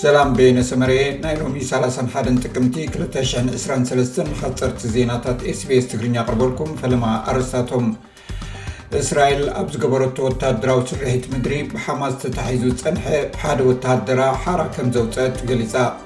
ሰላም በየነ ሰመረየ ናይ ሎሚ 31 ጥቅምቲ 223 ሓፀርቲ ዜናታት ኤስቤስ ትግርኛ ቅርበልኩም ፈለማ ኣርስታቶም እስራኤል ኣብ ዝገበረቶ ወታደራዊ ስርሒት ምድሪ ብሓማስ ተታሒዙ ዝፀንሐ ሓደ ወተሃደራ ሓራ ከም ዘውፀአት ገሊፃ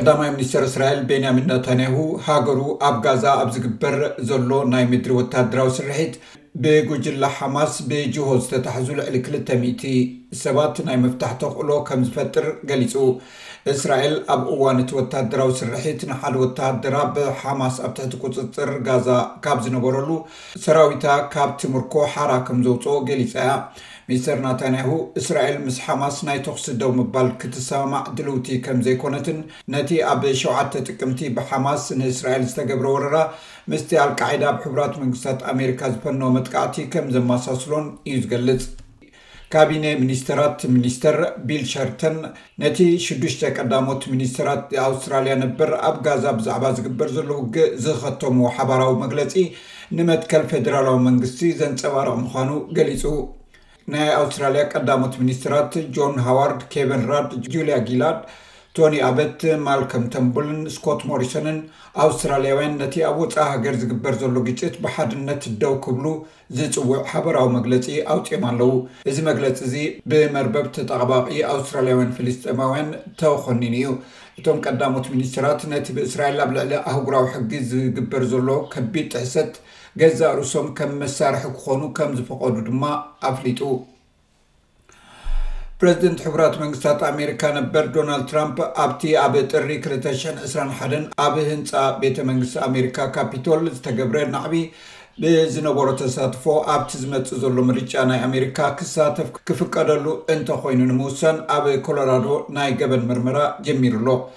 ቀዳማይ ሚኒስተር እስራኤል ቤንያሚን ናታንያሁ ሃገሩ ኣብ ጋዛ ኣብ ዝግበር ዘሎ ናይ ምድሪ ወተሃደራዊ ስርሒት ብጉጅላ ሓማስ ብጅሆ ዝተታሕዙ ልዕሊ 200 ሰባት ናይ ምፍታሕ ተኽእሎ ከም ዝፈጥር ገሊፁ እስራኤል ኣብ እዋን እቲ ወተሃደራዊ ስርሒት ንሓደ ወተሃደራ ብሓማስ ኣብ ትሕቲ ቁፅፅር ጋዛ ካብ ዝነበረሉ ሰራዊታ ካብቲ ምርኮ ሓራ ከም ዘውፅኦ ገሊፃ እያ ሚስተር ናታንያሁ፣ እስራኤል ምስ ሓማስ ናይ ተዅሲ ደው ምባል ክትሰማማዕ ድልውቲ ከም ዘይኰነትን ነቲ ኣብ ሸውዓተ ጥቅምቲ ብሓማስ ንእስራኤል ዝተገብረ ወረራ ምስቲ ኣልቃዒዳ ኣብ ሕቡራት መንግስታት ኣሜሪካ ዝፈነዎ መጥቃዕቲ ከም ዘመሳስሎን እዩ ዝገልጽ። ካቢነ ሚኒስተራት ሚኒስተር ቢል ሸርተን፣ ነቲ ሽዱሽተ ቀዳሞት ሚኒስተራት ኣውስትራልያ ነበር ኣብ ጋዛ ብዛዕባ ዝግበር ዘሎ ውግእ ዝኸተምዎ ሓባራዊ መግለጺ ንመትከል ፌደራላዊ መንግስቲ ዘንጸባርቕ ምዃኑ ገሊጹ። ናይ ኣውስትራልያ ቀዳሞት ሚኒስተራት ጆን ሃዋርድ፣ ኬቨን ራድ፣ ጁልያ ጊላድ፣ ቶኒ ኣበት፣ ማልከም ተምቡልን ስኮት ሞሪሰንን ኣውስትራልያውያን ነቲ ኣብ ወጻኢ ሃገር ዝግበር ዘሎ ግጭት ብሓድነት ደው ክብሉ ዝጽውዕ ሓበራዊ መግለጺ ኣውጺኦም ኣለዉ። እዚ መግለጺ እዚ ብመርበብ ተጣባቂ ኣውስትራልያውያን ፍልስጤማውያን ተኾኒኑ እዩ። እቶም ቀዳሞት ሚኒስተራት ነቲ ብእስራኤል ኣብ ልዕሊ ኣህጉራዊ ሕጊ ዝግበር ዘሎ ከቢድ ጥሕሰት ገዛእ ርእሶም ከም መሳርሒ ክኾኑ ከም ዝፈቐዱ ድማ ኣፍሊጡ። ፕረዚደንት ሕቡራት መንግስታት ኣሜሪካ ነበር ዶናልድ ትራምፕ ኣብቲ ኣብ ጥሪ 221 ኣብ ህንፃ ቤተ መንግስቲ ኣሜሪካ ካፒቶል ዝተገብረ ናዕቢ ብዝነበሮ ተሳትፎ ኣብቲ ዝመፅእ ዘሎ ምርጫ ናይ ኣሜሪካ ክሳተፍ ክፍቀደሉ እንተኮይኑ ንምውሳን ኣብ ኮሎራዶ ናይ ገበን ምርመራ ጀሚሩ ኣሎ።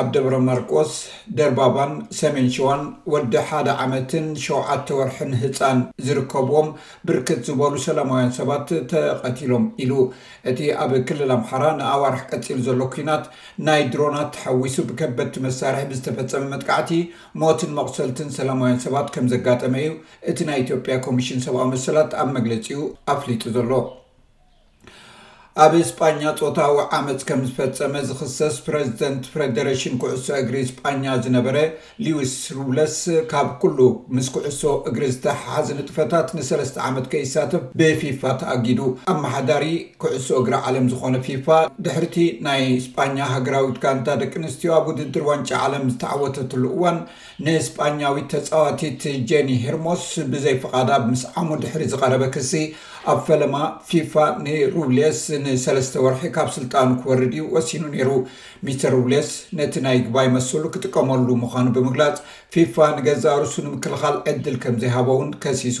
ኣብ ደብረማርቆስ፣ ደርባባን ሰሜን ሸዋን ወዲ ሓደ ዓመትን ሸውዓተ ወርሕን ህፃን ዝርከብዎም ብርክት ዝበሉ ሰላማውያን ሰባት ተቐቲሎም ኢሉ። እቲ ኣብ ክልል ኣምሓራ ንኣዋርሕ ቀፂሉ ዘሎ ኲናት ናይ ድሮናት ተሓዊሱ ብከበድቲ መሳርሒ ብዝተፈፀመ መጥቃዕቲ ሞትን መቑሰልትን ሰላማውያን ሰባት ከምዘጋጠመ እዩ እቲ ናይ ኢትዮጵያ ኮሚሽን ሰብኣዊ መሰላት ኣብ መግለፂኡ ኣፍሊጡ ዘሎ። ኣብ ስጳኛ ጾታዊ ዓመጽ ከም ዝፈጸመ ዝኽሰስ ፕረዚደንት ፍረደረሽን ኩዕሶ እግሪ ስጳኛ ዝነበረ ሊዊስ ሩብለስ ካብ ኩሉ ምስ ኩዕሶ እግሪ ዝተሓሓዝ ንጥፈታት ንሰለስተ ዓመት ከይሳተፍ ብፊፋ ተኣጊዱ። ኣመሓዳሪ ኩዕሶ እግሪ ዓለም ዝኾነ ፊፋ ድሕሪቲ ናይ ስጳኛ ሃገራዊት ጋንታ ደቂ ኣንስትዮ ኣብ ውድድር ዋንጫ ዓለም ዝተዓወተትሉ እዋን ንስጳኛዊት ተጻዋቲት ጀኒ ሄርሞስ ብዘይ ፍቓዳ ብምስዓሙ ድሕሪ ዝቐረበ ክሲ፣ ኣብ ፈለማ ፊፋ ንሩብሌስ ንሰለስተ ወርሒ ካብ ስልጣኑ ክወርድ'ዩ ወሲኑ ነይሩ። ሚስተር ሩብሌስ ነቲ ናይ ይግባይ መሰሉ ክጥቀመሉ ምዃኑ ብምግላጽ፣ ፊፋ ንገዛእ ርእሱ ንምክልኻል ዕድል ከምዘይሃቦ'ውን ከሲሱ።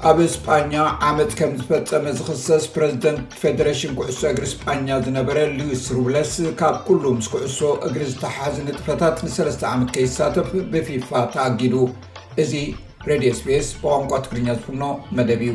ኣብ እስጳኛ ዓመት ከም ዝፈፀመ ዝኽሰስ ፕረዚደንት ፌደሬሽን ኩዕሶ እግሪ እስጳኛ ዝነበረ ሉዊስ ሩብለስ ካብ ኩሉ ምስ ኩዕሶ እግሪ ዝተሓሓዙ ንጥፈታት ንሰለስተ ዓመት ከይሳተፍ ብፊፋ ተኣጊዱ። እዚ ሬድዮ ስፔስ ብቋንቋ ትግርኛ ዝፍኖ መደብ እዩ።